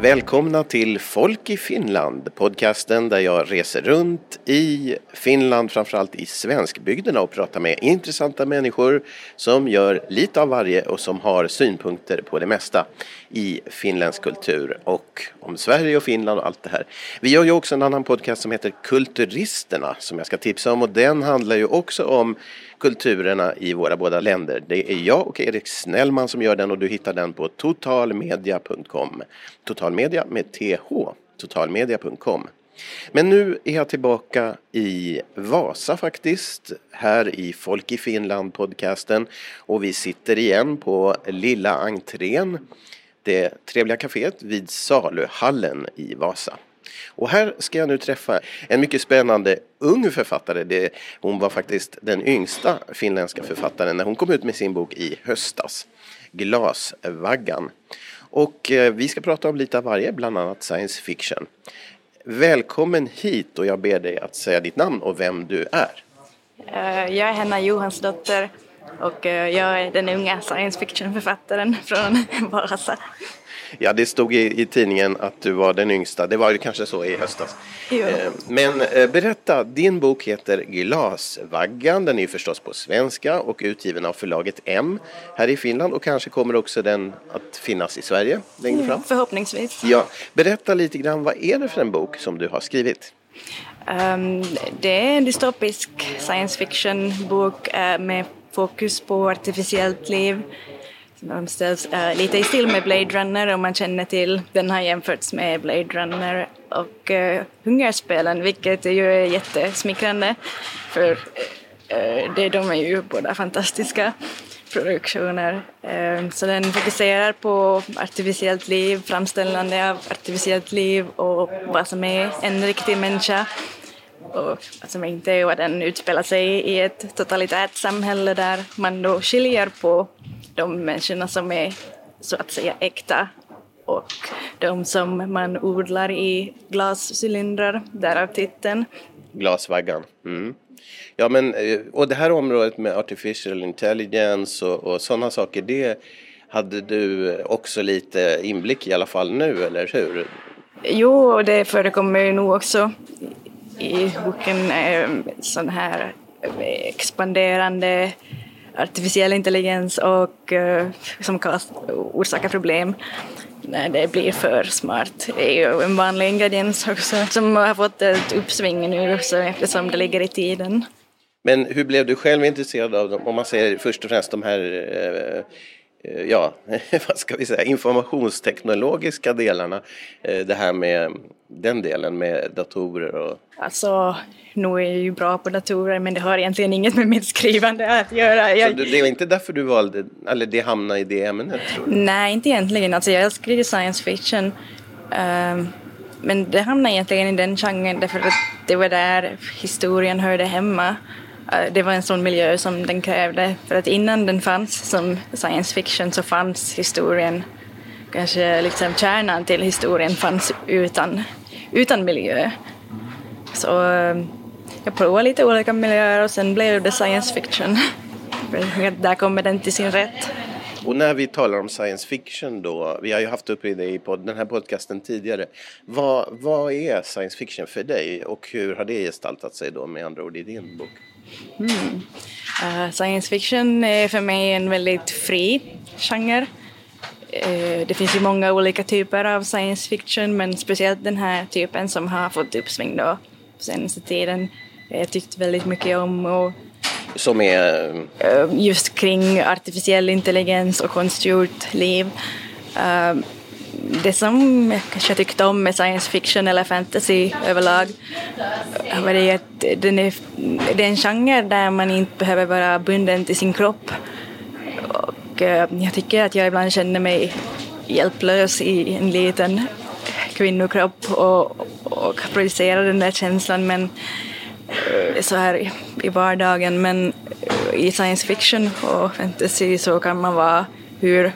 Välkomna till Folk i Finland, podcasten där jag reser runt i Finland, framförallt i svenskbygderna och pratar med intressanta människor som gör lite av varje och som har synpunkter på det mesta i finländsk kultur och om Sverige och Finland och allt det här. Vi gör ju också en annan podcast som heter Kulturisterna som jag ska tipsa om och den handlar ju också om kulturerna i våra båda länder. Det är jag och Erik Snellman som gör den och du hittar den på totalmedia.com. Totalmedia med TH, totalmedia.com. Men nu är jag tillbaka i Vasa faktiskt, här i Folk i Finland podcasten och vi sitter igen på Lilla entrén, det trevliga kaféet vid Saluhallen i Vasa. Och här ska jag nu träffa en mycket spännande ung författare. Det, hon var faktiskt den yngsta finländska författaren när hon kom ut med sin bok i höstas. Glasvaggan. Och eh, vi ska prata om lite av varje, bland annat science fiction. Välkommen hit och jag ber dig att säga ditt namn och vem du är. Eh, jag är Henna Johansdotter och eh, jag är den unga science fiction-författaren från Vasa. Ja, det stod i, i, tidningen att du var den yngsta. Det var ju kanske så i höstas. Jo. Eh, men eh, berätta, din bok heter Glasvaggan. Den är förstås på svenska och utgiven av förlaget M här i Finland och kanske kommer också den att finnas i Sverige längre fram. Förhoppningsvis. Ja, berätta lite grann, vad är det för en bok som du har skrivit? Um, det är en dystopisk science fiction bok uh, med fokus på artificiellt liv de ställs uh, lite i stil med Blade Runner om man känner till. Den har jämförts med Blade Runner och uh, Hungerspelen vilket är ju jättesmickrande för uh, det, de är ju båda fantastiska produktioner. Så den fokuserar på artificiellt liv, framställande av artificiellt liv och vad som är en riktig människa och som inte är och den utspelar sig i ett totalitärt samhälle där man då skiljer på de människorna som är så att säga äkta och de som man odlar i glascylindrar, därav titeln. Glasvaggan. Mm. Ja, men, eh, och det här området med artificial intelligence och, och sådana saker, det hade du också lite inblick i alla fall nu, eller hur? Jo, och det förekommer ju nog också i boken, eh, sån här expanderande artificiell intelligens och eh, som kan orsaka problem. När det blir för smart. Det är ju en vanlig ingrediens också som har fått ett uppsving nu också eftersom det ligger i tiden. Men hur blev du själv intresserad av om man säger först och främst de här Eh, ja, vad ska vi säga, informationsteknologiska delarna. Eh, det här med den delen med datorer och... Alltså, nu är jag ju bra på datorer men det har egentligen inget med mitt skrivande att göra. Jag... Så det var inte därför du valde, eller det hamnade i det ämnet? Tror du? Nej, inte egentligen. Alltså jag skriver science fiction. Um, men det hamnade egentligen i den genren därför att det var där historien hörde hemma. Eh, det var en sån miljö som den krävde. För att innan den fanns som science fiction så fanns historien, kanske liksom kärnan till historien fanns utan, utan miljö. Så eh, jag provade lite olika miljöer och sen blev det science fiction. Där kommer den till sin rätt. Och när vi talar om science fiction då, vi har ju haft uppe det i den här podcasten tidigare. Vad, vad är science fiction för dig och hur har det gestaltat sig då med andra ord i din bok? Mm. Uh, science fiction är för mig en väldigt fri genre. Uh, det finns ju många olika typer av science fiction men speciellt den här typen som har fått uppsving då på senaste tiden. Jag tyckte väldigt mycket om och som är? Uh, just kring artificiell intelligens och konstgjort liv det som jag kanske tyckte om med science fiction eller fantasy överlag var det att den är, det är en genre där man inte behöver vara bunden till sin kropp. Och eh, jag tycker att jag ibland känner mig hjälplös i en liten kvinnokropp och, och projicerar den där känslan men eh, så här i vardagen men eh, i science fiction och fantasy så kan man vara hur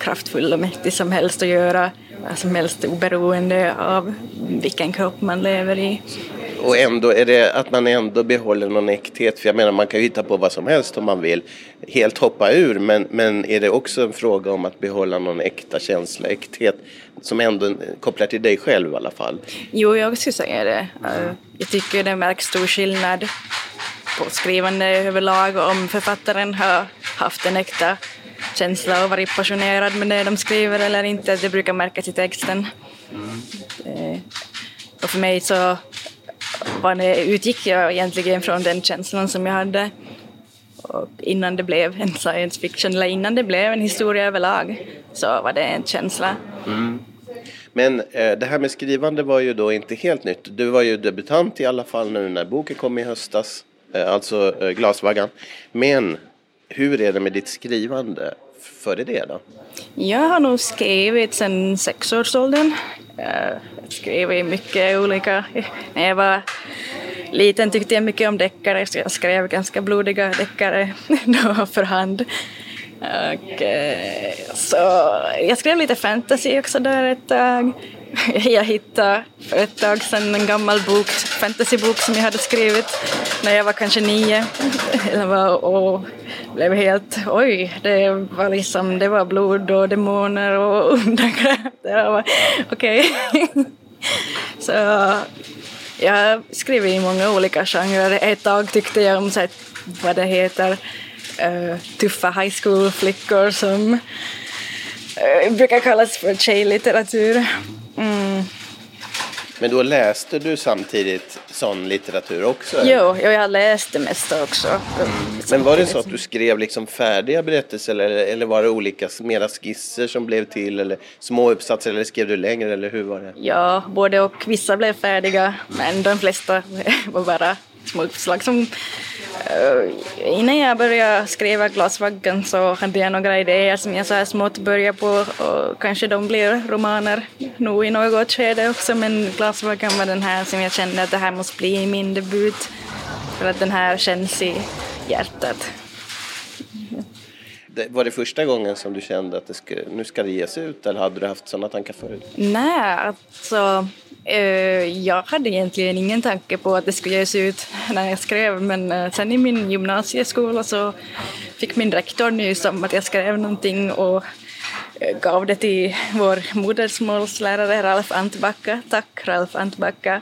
kraftfull och mäktig som helst att göra vad som helst oberoende av vilken kropp man lever i. Och ändå är det att man ändå behåller någon äkthet. För jag menar man kan ju hitta på vad som helst om man vill. Helt hoppa ur. Men, men är det också en fråga om att behålla någon äkta känsla, äkthet som ändå kopplar till dig själv i alla fall. Jo, jag skulle säga det. Jag tycker det märks stor skillnad på skrivande överlag om författaren har haft en äkta känsla och varit passionerad med det de skriver eller inte. Det brukar märkas i texten. Mm. Och för mig så var det, utgick jag egentligen från den känslan som jag hade och innan det blev en science fiction, eller innan det blev en historia överlag, så var det en känsla. Mm. Men eh, det här med skrivande var ju då inte helt nytt. Du var ju debutant i alla fall nu när boken kom i höstas, eh, alltså eh, Glasvaggan. Men hur är det med ditt skrivande före det då? Jag har nog skrivit sedan sexårsåldern. Jag skrev mycket olika. När jag var liten tyckte jag mycket om deckare så jag skrev ganska blodiga deckare då för hand. Och, eh, så jag skrev lite fantasy också där ett tag. Jag hittade för ett tag sedan en gammal bok, fantasybok som jag hade skrivit när jag var kanske nio. och blev helt, oj, det var liksom, det var blod och demoner och onda. Okej. Okay. Så jag skriver i många olika genrer. Ett tag tyckte jag om så här, vad det heter, uh, tuffa high school-flickor som uh, brukar kallas för tjejlitteratur. Men då läste du samtidigt sån litteratur också? Jo, jag läste det mesta också. Mm. Men var det så att du skrev liksom färdiga berättelser eller, eller var det olika mera skisser som blev till eller små uppsatser eller skrev du längre eller hur var det? Ja, både och. Vissa blev färdiga men de flesta var bara små uppslag som innan jag började skriva Glasvaggan så hade jag några idéer som jag så här smått började på och kanske de blir romaner nog i något skede också men Glasvaggan var den här som jag kände att det här måste bli min debut för att den här känns i hjärtat. Var det första gången som du kände att det ska, nu ska det ges ut eller hade du haft sådana tankar förut? Nej, alltså Eh, Eh, jag hade egentligen ingen tanke på att det skulle ges ut när jag skrev men eh, sen i min gymnasieskola så fick min rektor nys om att jag skrev någonting och eh, gav det till vår modersmålslärare Ralf Antbacka. Tack Ralf Antbacka.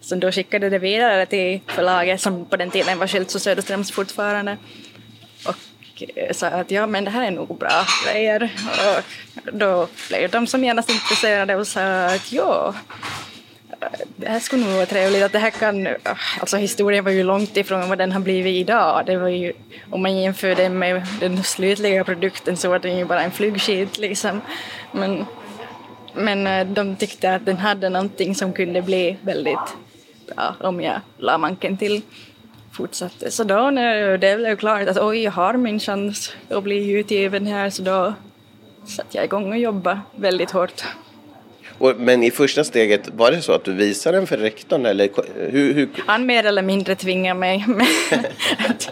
Som då skickade det vidare till förlaget som på den tiden var Schultz och Söderströms fortfarande Eh, sa att ja men det här är nog bra grejer. Och då blev de som genast intresserade och sa att ja, det här skulle nog vara trevligt att det här kan, alltså historien var ju långt ifrån vad den har blivit idag. Det var ju, om man jämför det med den slutliga produkten så var den ju bara en flygskit liksom. Men, men eh, de tyckte att den hade någonting som kunde bli väldigt bra om jag la manken till fortsatte. Så då när det blev klart att oj, jag har min chans att bli utgiven här så då satte jag igång och jobbade väldigt hårt. Men i första steget, var det så att du visade den för rektorn eller hur, hur? Han mer eller mindre tvingade mig.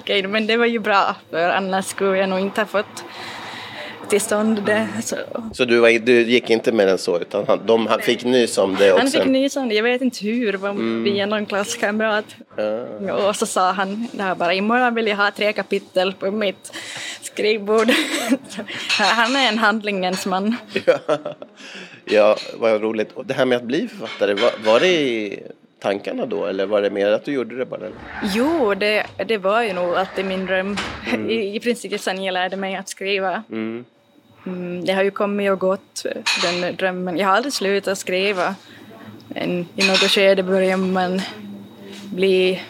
men det var ju bra för annars skulle jag nog inte ha fått till stånd det. Så, så du, var, du gick inte med den så utan han, de han fick nys om det också? Han fick nys om det, jag vet inte hur, var mm. via någon klasskamrat. Ja. Och så sa han det här bara imorgon vill jag ha tre kapitel på mitt skrivbord. han är en handlingens man. Ja, ja vad roligt. Och det här med att bli författare, var, var det i tankarna då eller var det mer att du gjorde det bara? Jo, det, det var ju nog alltid min dröm. Mm. I, I princip sen jag lärde mig att skriva. Mm. Mm, det har ju kommit och gått, den drömmen. Jag har aldrig slutat skriva. Men i något skede börjar man bli,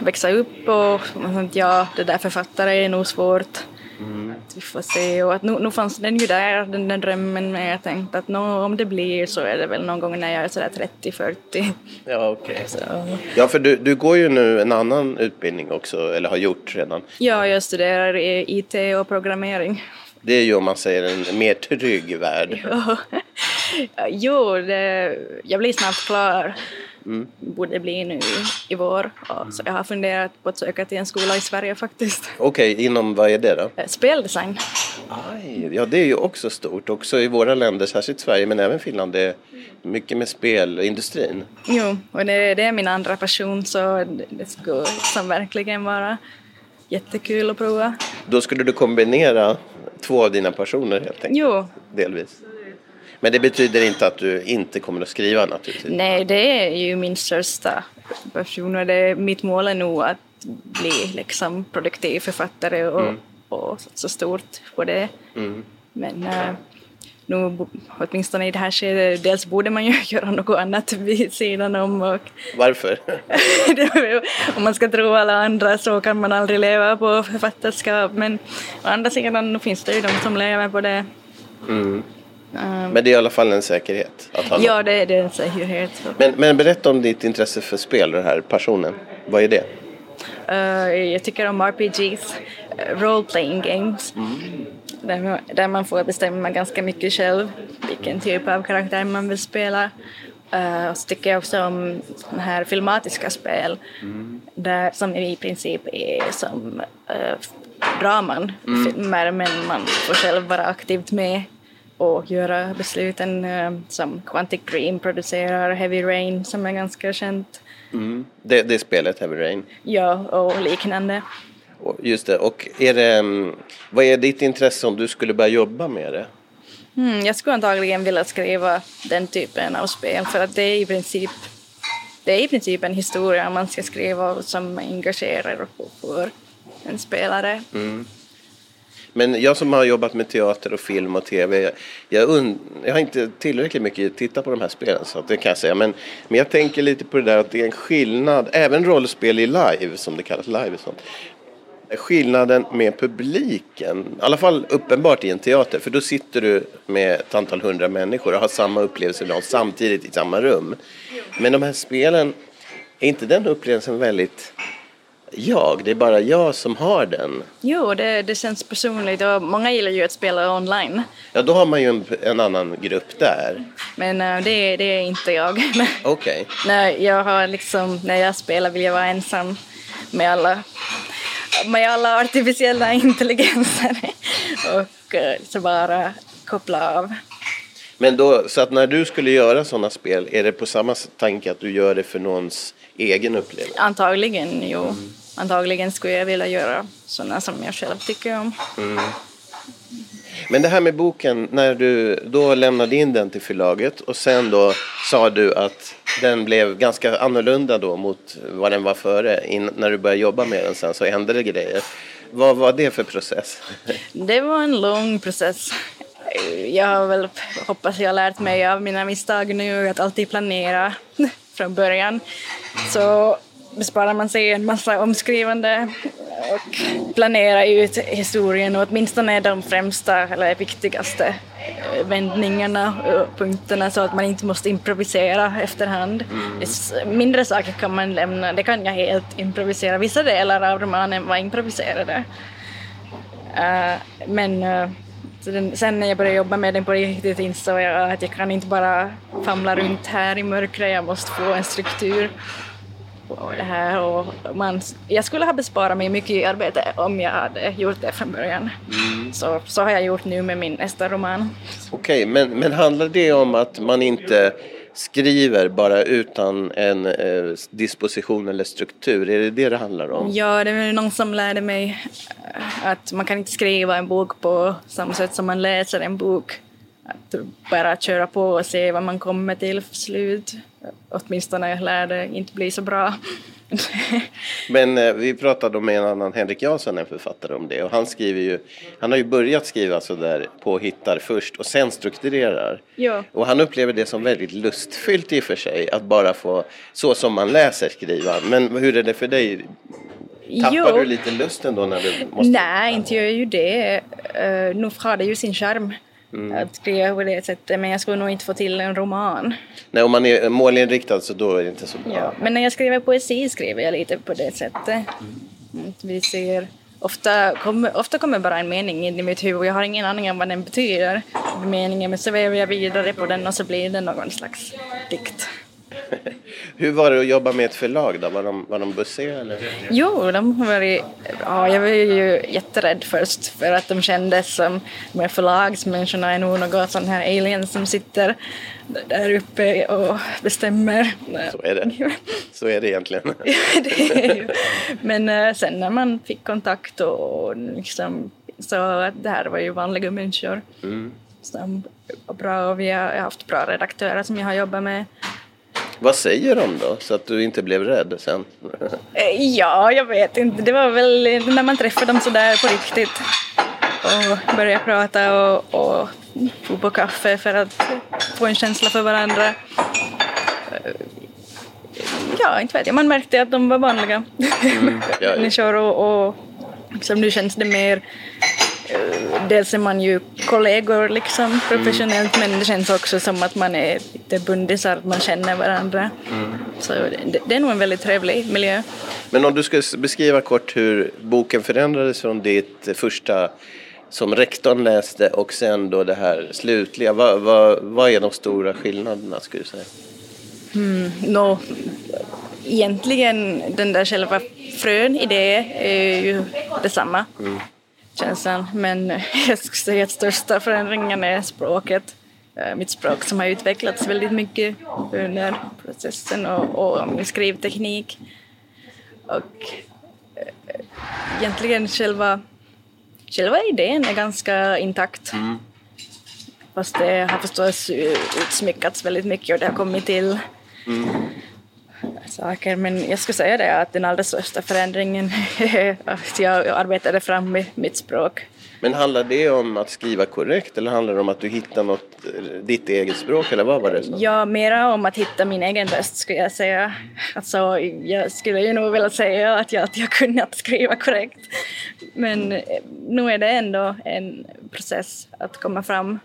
växa upp och ja, det där författare är nog svårt. Mm. vi får se. Och att nu, nu fanns den ju där, den där drömmen, men jag tänkte att no, om det blir så är det väl någon gång när jag är sådär 30-40. Ja, okej. Okay. Ja, för du, du går ju nu en annan utbildning också, eller har gjort redan. Ja, jag studerar IT och programmering. Det är ju om man säger en mer trygg värld. jo, det, jag blir snabbt klar. Mm. Borde bli nu i, i vår. Och, så jag har funderat på att söka till en skola i Sverige faktiskt. Okej, okay, inom vad är det då? Eh, speldesign. Aj, ja, det är ju också stort. Också i våra länder, särskilt Sverige men även Finland. Det är mycket med spelindustrin. Jo, och det, det är min andra passion så det, det skulle som verkligen vara jättekul att prova. Då skulle du kombinera två av dina passioner helt enkelt? Jo. Delvis. Men det betyder inte att du inte kommer att skriva naturligtvis? Nej, det är ju min största passion och det, mitt mål är nog att bli liksom produktiv författare och, mm. och satsa stort på det. Mm. Men äh, nu, åtminstone i det här skedet, dels borde man ju göra något annat vid sidan om. Och Varför? om man ska tro alla andra så kan man aldrig leva på författarskap men å andra sidan finns det ju de som lever på det. Mm. Um, men det är i alla fall en säkerhet? Att ha ja, det, det är en säkerhet. Men, men berätta om ditt intresse för spel, den här passionen. Vad är det? Uh, jag tycker om RPGs, role playing games. Mm där, där man får bestämma ganska mycket själv vilken typ av karaktär man vill spela. Uh, och så tycker jag också om sådana här filmatiska spel mm. där, som i princip är som uh, draman, mm. filmer, men man får själv vara aktivt med och göra besluten uh, som Quantic Dream producerar Heavy Rain som är ganska känt. Mm. Det, det spelet Heavy Rain? Ja, och liknande. Just det, och är det, mm, vad är ditt intresse om du skulle börja jobba med det? Mm, jag skulle antagligen vilja skriva den typen av spel för att det är i princip det är i princip en historia man ska skriva som engagerar för en spelare. Mm. Men jag som har jobbat med teater och film och tv, jag, und- jag har inte tillräckligt mycket tittat på de här spelen så det kan jag säga. Men, men jag tänker lite på det där att det är en skillnad, även rollspel i live som det kallas, live och sånt skillnaden med publiken, i alla fall uppenbart i en teater, för då sitter du med ett antal hundra människor och har samma upplevelse ibland samtidigt i samma rum. Men de här spelen, är inte den upplevelsen väldigt jag, det är bara jag som har den. Jo, det, det känns personligt och många gillar ju att spela online. Ja, då har man ju en, en annan grupp där. Men uh, det, det är inte jag. Okej. Okay. när jag har liksom, när jag spelar vill jag vara ensam med alla med alla artificiella intelligenser och eh, så bara koppla av. Men då, så att när du skulle göra sådana spel, är det på samma tanke att du gör det för någons egen upplevelse? Antagligen, jo. Mm. Antagligen skulle jag vilja göra sådana som jag själv tycker om. Mm. Men det här med boken, när du då lämnade in den till förlaget och sen då sa du att den blev ganska annorlunda då mot vad den var före. In, när du började jobba med den sen så hände det grejer. Vad var det för process? Det var en lång process. Jag har väl, hoppas jag, lärt mig av mina misstag nu att alltid planera från början. Så besparar man sig en massa omskrivande och planera ut historien och åtminstone de främsta eller viktigaste eh, vändningarna och punkterna så att man inte måste improvisera efterhand. Mm. Mindre saker kan man lämna, det kan jag helt improvisera. Vissa delar av romanen var improviserade. Uh, men uh, sen när jag började jobba med den på riktigt insåg jag att jag kan inte bara famla runt här i mörkret, jag måste få en struktur och det här och man, jag skulle ha besparat mig mycket arbete om jag hade gjort det från början. Mm. Så, så har jag gjort nu med min nästa roman. Okej, okay, men, men handlar det om att man inte skriver bara utan en eh, disposition eller struktur? Är det det det handlar om? Ja, det var någon som lärde mig att man kan inte skriva en bok på samma sätt som man läser en bok. Att bara köra på och se vad man kommer till slut åtminstone lär inte bli så bra. Men eh, vi pratade med en annan, Henrik Jansson, en författare om det och han skriver ju, han har ju börjat skriva sådär på hittar först och sen strukturerar. Ja. Och han upplever det som väldigt lustfyllt i och för sig att bara få, så som man läser skriva. Men hur är det för dig? Tappar jo. du lite lusten då när du måste? Nej, inte gör jag ju det. Uh, nog har det ju sin charm. Mm. Att skriva på det sättet, men jag skulle nog inte få till en roman. Nej, om man är målinriktad så då är det inte så bra. Ja, men när jag skriver poesi skriver jag lite på det sättet. Mm. Vi ser, ofta, kommer, ofta kommer bara en mening in i mitt huvud, jag har ingen aning om vad den betyder. Meningen, men så väver jag vidare på den och så blir det någon slags dikt. Hur var det att jobba med ett förlag då? Var de, var de bussiga eller? Jo, de har varit, ja, jag var ju jätterädd först för att de kändes som, de här förlagsmänniskorna är nog något sån här aliens som sitter där uppe och bestämmer. Så är det. Så är det egentligen. det är ju. Men eh, sen när man fick kontakt och liksom så att det här var ju vanliga människor. Mm. som var bra och vi har haft bra redaktörer som jag har jobbat med. Vad säger de då, så att du inte blev rädd sen? Eh, ja, jag vet inte. Det var väl när man träffade dem sådär på riktigt och började prata och, och få på kaffe för att få en känsla för varandra. Eh, Ja, inte vet jag. Man märkte att de var vanliga Mm, ja, ja. människor och, och liksom, nu känns det mer Dels är man ju kollegor liksom professionellt men det känns också som att man är lite bundisar, att man känner varandra. Mm. Så det, det är nog en väldigt trevlig miljö. Men om du skulle beskriva kort hur boken förändrades från ditt första som rektorn läste och sen då det här slutliga. Vad, vad, vad är de stora skillnaderna skulle du säga? Nå, egentligen den där själva frön i det är ju detsamma. Känslan. Men jag skulle säga att största förändringen är språket. Eh, Mitt språk som har utvecklats väldigt mycket under processen och, och min skrivteknik. Och eh, egentligen själva, själva idén är ganska intakt. Fast det har förstås utsmyckats väldigt mycket och det har kommit till saker. Men jag skulle säga det att den allra största förändringen är att jag arbetade fram med mitt språk. Men handlar det om att skriva korrekt eller handlar det om att du hittar något, ditt eget språk eller vad var det? Så? Ja, mera om att hitta min egen röst skulle jag säga. Alltså, jag skulle ju nog vilja säga att jag, att jag kunnat skriva korrekt. Men eh, nu är det ändå en process att komma fram.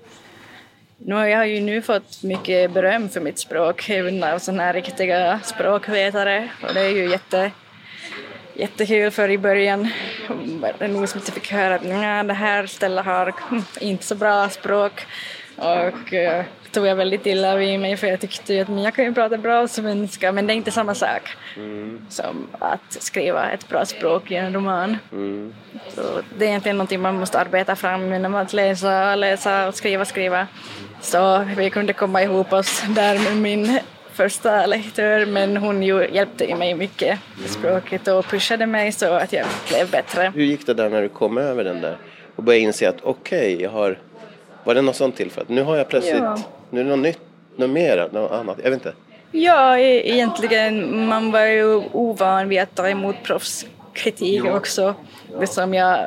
Nu har ju nu fått mycket beröm för mitt språk, även av sådana här riktiga språkvetare. Och det är ju jätte, jättekul för i början var det nog som jag fick höra att det här stället har inte så bra språk. Och eh, tog jag väldigt illa vid mig för jag tyckte ju att jag kan ju prata bra svenska men det är inte samma sak som att skriva ett bra språk i en roman. Så det är egentligen någonting man måste arbeta fram genom att läsa, läsa och skriva, skriva. Så vi kunde komma ihop oss där med min första lektör men hon ju hjälpte mig mycket med språket och pushade mig så att jag blev bättre. Hur gick det där när du kom över den där och började inse att okej, jag har... Var det något sånt tillfälle? Nu har jag plötsligt, Ja. nu är det något nytt, något mer, något annat, jag vet inte. Ja, e- egentligen man var ju ovan vid att ta emot proffskritik också. Det som jag,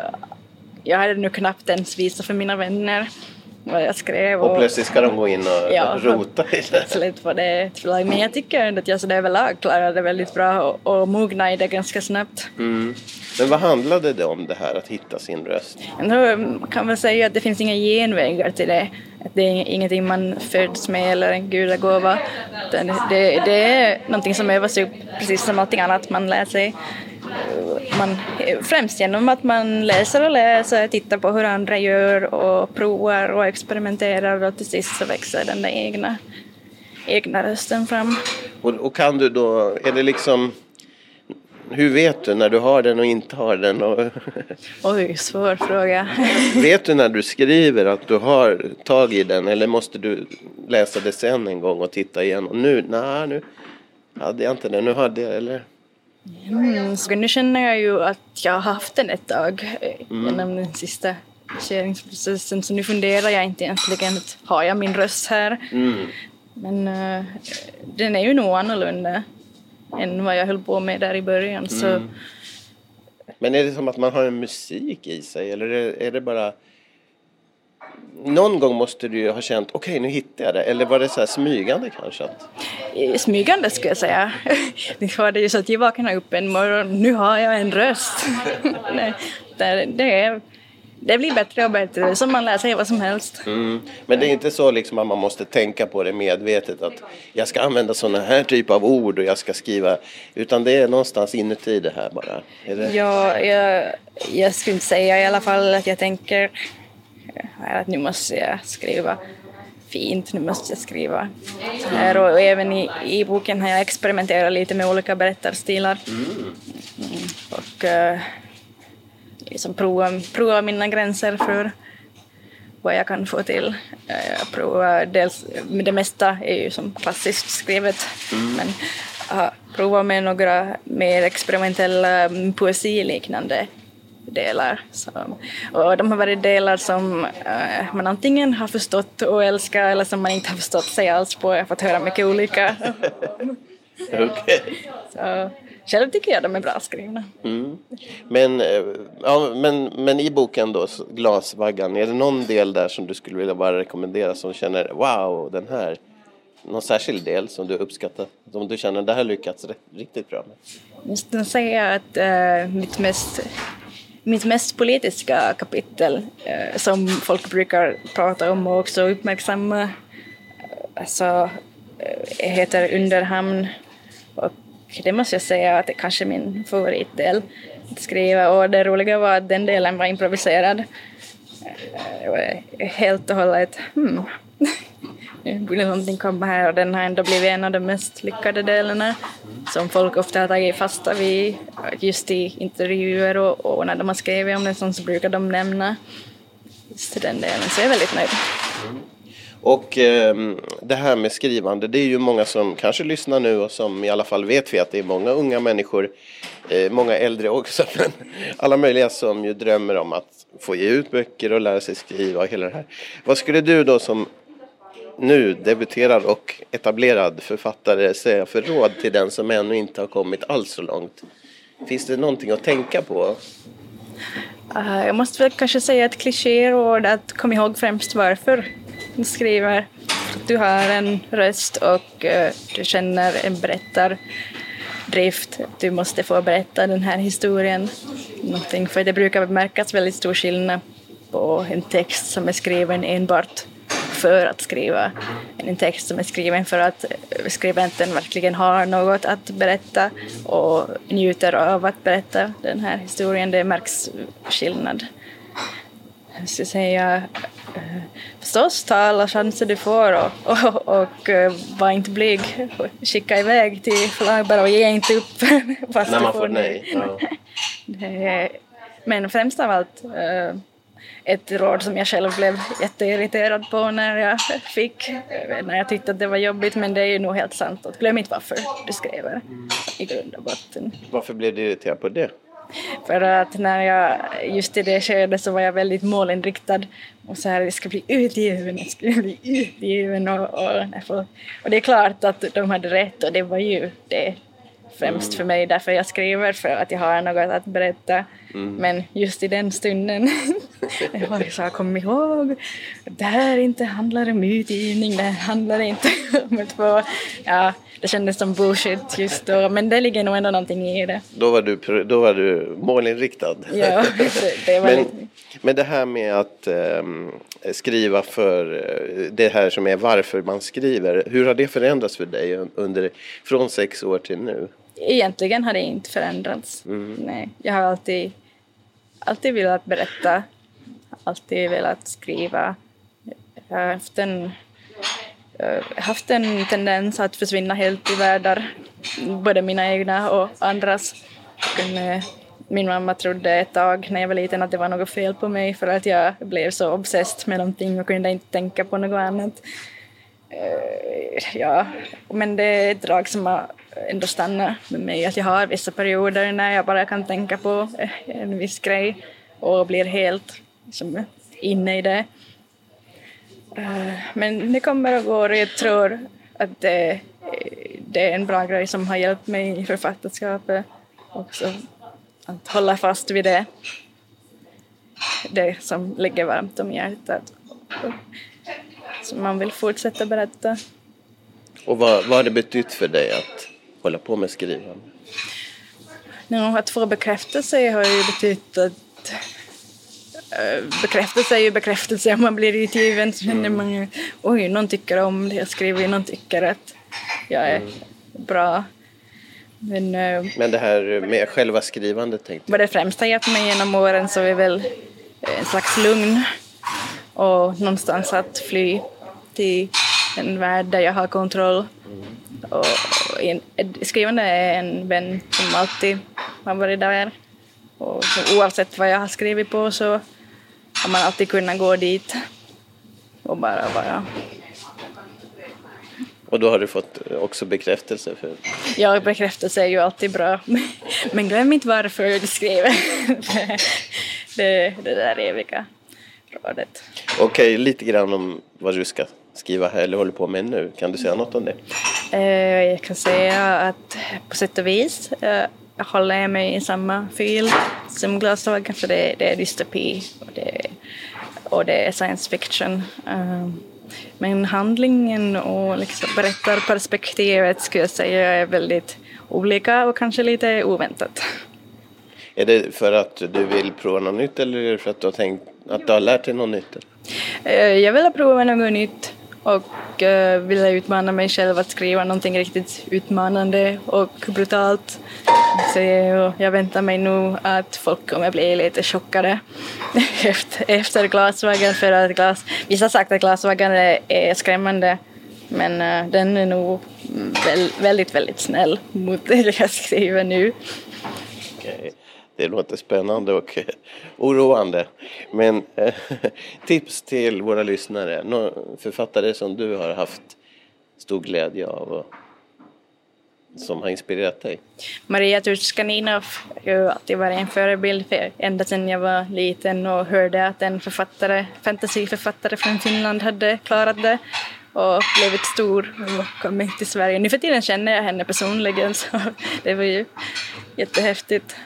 jag hade nu knappt ens visat för mina vänner vad jag skrev. Och plötsligt ska de gå in och Ja. rota i det. plötsligt var det ett förlag. Men jag tycker att jag så överlag klarade det väldigt bra och, och mognade i det ganska snabbt. Mm. Men vad handlade det om det här att hitta sin röst? Då kan man säga att det finns inga genvägar till det. Det är ingenting man föds med eller en gudagåva. Det, det är någonting som övas upp precis som allting annat man lär sig. Man, främst genom att man läser och läser, tittar på hur andra gör och provar och experimenterar och till sist så växer den där egna, egna rösten fram. Och, och kan du då, är det liksom... Hur vet du när du har den och inte har den? Och Oj, svår fråga. vet du när du skriver att du har tag i den eller måste du läsa det sen en gång och titta igen? Och nu, nej nu hade jag inte den, nu hade jag eller? Mm, så nu känner jag ju att jag har haft den ett tag eh, genom den sista kärringsprocessen så nu funderar jag inte egentligen att har jag min röst här? Men eh, den är ju nog annorlunda än vad jag höll på med där i början så Men är det som att man har en musik i sig eller är det, bara Någon gång måste du ju ha känt okej nu hittade jag det eller var det så här smygande kanske? Att, eh, smygande skulle jag säga. Det var det ju så att jag vaknade upp en morgon, nu har jag en röst. Nej, det, är, det blir bättre och bättre, som man lär sig vad som helst. mm. Men det är inte så liksom att man måste tänka på det medvetet att jag ska använda sådana här typ av ord och jag ska skriva utan det är någonstans inuti det här bara. Det? Ja, jag, jag skulle inte säga i alla fall att jag tänker eh, att nu måste jag skriva fint, nu måste jag skriva här. Och, även i, i boken har jag experimenterat lite med olika berättarstilar. Mm, och uh, liksom prova, prova mina gränser för vad jag kan få till. Eh, Jag provar dels, det mesta är ju som klassiskt skrivet, men jag har provat med några mer experimentella mm, poesiliknande delar. Så, och de har varit delar som uh, man antingen har förstått och älskat eller som man inte har förstått sig alls på. Jag har fått höra mycket olika. okay. Själv tycker jag de är bra skrivna. Mm. Men, eh, ja, men, men i boken då, Glasvaggan, är det någon del där som du skulle vilja bara rekommendera som känner wow, den här någon särskild del som du uppskattar? Som du känner det här lyckats riktigt bra med? Jag måste säga att äh, mitt mest mitt mest politiska kapitel äh, som folk brukar prata om och också uppmärksamma alltså, äh, heter Underhamn och det måste jag säga att det är kanske min favoritdel att skriva och det roliga var att den delen var improviserad. Eh, helt och hållet hmm, nu borde någonting komma här och den har ändå blivit en av de mest lyckade delarna som folk ofta har tagit fasta vid just i intervjuer och, och när de har skrivit om den så brukar de nämna just den delen så jag är väldigt nöjd. Och eh, det här med skrivande, det är ju många som kanske lyssnar nu och som i alla fall vet vi att det är många unga människor, eh, många äldre också, men alla möjliga som ju drömmer om att få ge ut böcker och lära sig skriva och hela det här. Vad skulle du då som nu debuterad och etablerad författare säga för råd till den som ännu inte har kommit alls så långt? Finns det någonting att tänka på? Uh, jag måste väl kanske säga ett klichéråd att kom ihåg främst varför skriver. Du har en röst och eh, du känner en berättardrift. Du måste få berätta den här historien. Någonting, för det brukar märkas väldigt stor skillnad på en text som är skriven enbart för att skriva en text som är skriven för att skribenten verkligen har något att berätta och njuter av att berätta den här historien. Det märks skillnad. Jag skulle säga förstås ta alla chanser du får och, och, och eh, var inte blyg. Skicka iväg till förlag och ge inte upp fast När man får nej. Ja. Men främst av allt eh, ett råd som jag själv blev jätteirriterad på när jag fick, när jag tyckte att det var jobbigt, men det är ju nog helt sant. Att glöm inte varför du skriver i grund och botten. Varför blev du irriterad på det? För att när jag, just i det skedet så var jag väldigt målinriktad och så här, jag ska bli utgiven, jag ska bli utgiven och, och, och det är klart att de hade rätt och det var ju det främst för mig därför jag skriver för att jag har något att berätta. Mm. Men just i den stunden, jag så kom ihåg, det här inte handlar om utgivning, det här handlar inte om att få, ja, det kändes som bullshit just då, men det ligger nog ändå någonting i det. Då var du, då var du målinriktad. Ja, det, var men, men det här med att eh, skriva för eh, det här som är varför man skriver, hur har det förändrats för dig under, från sex år till nu? Egentligen har det inte förändrats. Mm. Nej, jag har alltid, alltid velat berätta, alltid velat skriva. Jag har haft en, haft en tendens att försvinna helt i världar, både mina egna och andras. Eh, min mamma trodde ett tag när jag var liten att det var något fel på mig för att jag blev så obsessed med någonting och kunde inte tänka på något annat. Eh, ja, men det är ett drag som har ändå stanna med mig, att jag har vissa perioder när jag bara kan tänka på eh, en viss grej och blir helt liksom, inne i det. Eh, men det kommer och går och jag tror att det, eh, det är en bra grej som har hjälpt mig i författarskapet också, att hålla fast vid det, det som ligger varmt om hjärtat. som man vill fortsätta berätta. Och vad, vad har det betytt för dig att hålla på med skrivande? No, att få bekräftelse har ju betytt att äh, bekräftelse är ju bekräftelse. Man blir så känner man ju oj, någon tycker om det jag skriver, någon tycker att jag är mm. bra. Men, äh, Men det här med själva skrivandet tänkte jag. Vad det främst har gett mig genom åren så är väl en slags lugn och någonstans att fly till en värld där jag har kontroll. Och en, skrivande är en vän som alltid har varit där. Och oavsett vad jag har skrivit på så har man alltid kunnat gå dit och bara vara. Och då har du fått också bekräftelse? För... Ja, bekräftelse är ju alltid bra. Men glöm inte varför du skriver. det, det där eviga rådet. Okej, lite grann om vad du ska skriva här eller håller på med nu. Kan du säga något om det? Eh, jag kan säga att på sätt och vis eh, håller jag mig i samma fil som Glasögon för det, det är dystopi och det, och det är science fiction. Eh, men handlingen och liksom berättarperspektivet skulle jag säga är väldigt olika och kanske lite oväntat. Är det för att du vill prova något nytt eller är det för att du har tänkt att du har lärt dig något nytt? Jag vill prova något nytt och eh, ville utmana mig själv att skriva någonting riktigt utmanande och brutalt. Så jag väntar mig nog att folk kommer bli lite chockade efter, efter Glasvägen för att glas, vissa har sagt att Glasvägen är, är skrämmande men uh, den är nog väldigt, väldigt snäll mot det jag skriver nu. Okay. Det låter spännande och oroande. Men eh, tips till våra lyssnare, några författare som du har haft stor glädje av och som har inspirerat dig? Maria Turchaninov har ju alltid varit en förebild för ända sedan jag var liten och hörde att en författare, fantasyförfattare från Finland hade klarat det och blivit stor och kommit till Sverige. Nu för tiden känner jag henne personligen så det var ju jättehäftigt.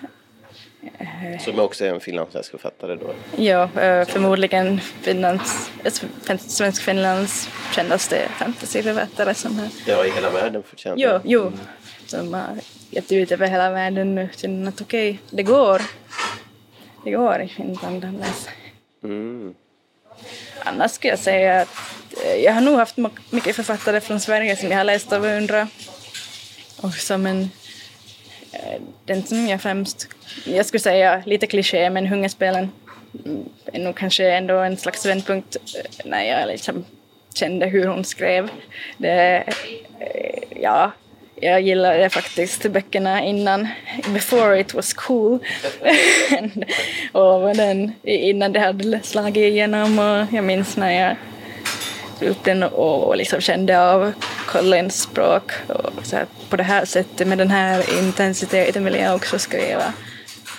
Som också är en finlandssvensk författare då? Ja, eh, förmodligen Finlands, svensk-finlands kändaste fantasyförfattare som har... Ja, i hela världen förtjänar Jo, jo. Som har gett ut över hela världen nu. Känner att okej, okay, det går. Det går i Finland att läsa. Mm. Annars skulle jag säga att eh, jag har nog haft mycket författare från Sverige som jag har läst och beundrat. Och som en Eh, den som jag främst, jag skulle säga lite kliché, men Hungerspelen mm, är nog kanske ändå en slags vändpunkt eh, när jag liksom kände hur hon skrev. Det, eh, ja, jag gillade faktiskt böckerna innan, before it was cool. och den, innan det hade slagit igenom och jag minns när jag upp den och liksom kände av Collins språk. Och så här, på det här sättet, med den här intensiteten vill jag också skriva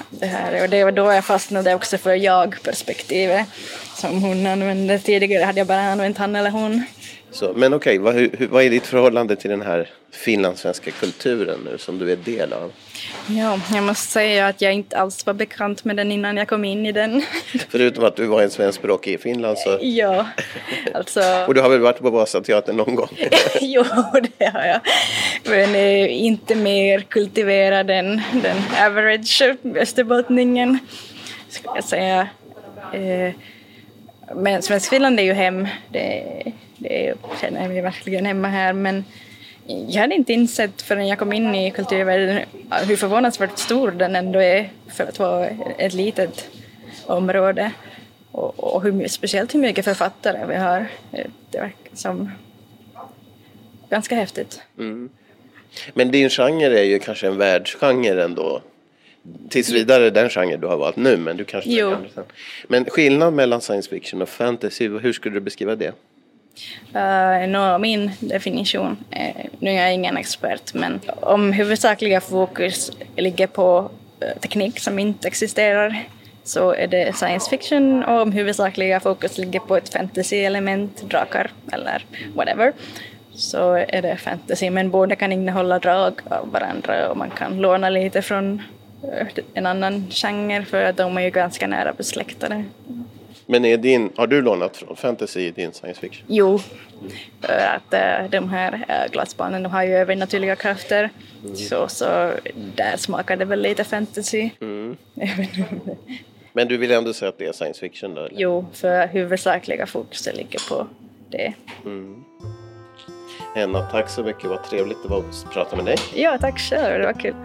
det här. Och det var då jag fastnade också för jag-perspektivet som hon använde. Tidigare hade jag bara använt han eller hon. Så, men okej, vad, vad är ditt förhållande till den här finlandssvenska kulturen nu som du är del av? Ja, jag måste säga att jag inte alls var bekant med den innan jag kom in i den. Förutom att du var en svenskspråkig i Finland så... Ja, alltså... Och du har väl varit på Vasateatern någon gång? jo, det har jag. Men eh, inte mer kultiverad än den average österbottningen, skulle jag säga. Eh, men Svenskfinland är ju hem. Det, det känner vi verkligen hemma här. Men jag hade inte insett förrän jag kom in i kulturvärlden hur förvånansvärt stor den ändå är för att vara ett litet område. Och, och hur, speciellt hur mycket författare vi har. Det verkar som ganska häftigt. Mm. Men din genre är ju kanske en världsgenre ändå. Tills vidare den genre du har valt nu, men du kanske jo. Men skillnad mellan science fiction och fantasy, hur skulle du beskriva det? Uh, no, min definition, eh, nu är jag ingen expert, men om huvudsakliga fokus ligger på uh, teknik som inte existerar så är det science fiction och om huvudsakliga fokus ligger på ett fantasy-element, drakar eller whatever, så är det fantasy. Men båda kan innehålla drag av varandra och man kan låna lite från uh, en annan genre för att de är ju ganska nära besläktade. Men är din, har du lånat från fantasy i din science fiction? Jo, för att äh, de här äh, glassbarnen de har ju övernaturliga krafter. Mm. Så, så där smakar det väl lite fantasy. Mm. Men du vill ändå säga att det är science fiction då? Eller? Jo, för huvudsakliga fokuset ligger på det. Mm. Enna, tack så mycket. Vad trevligt det var att prata med dig. Ja, tack själv. Det var kul.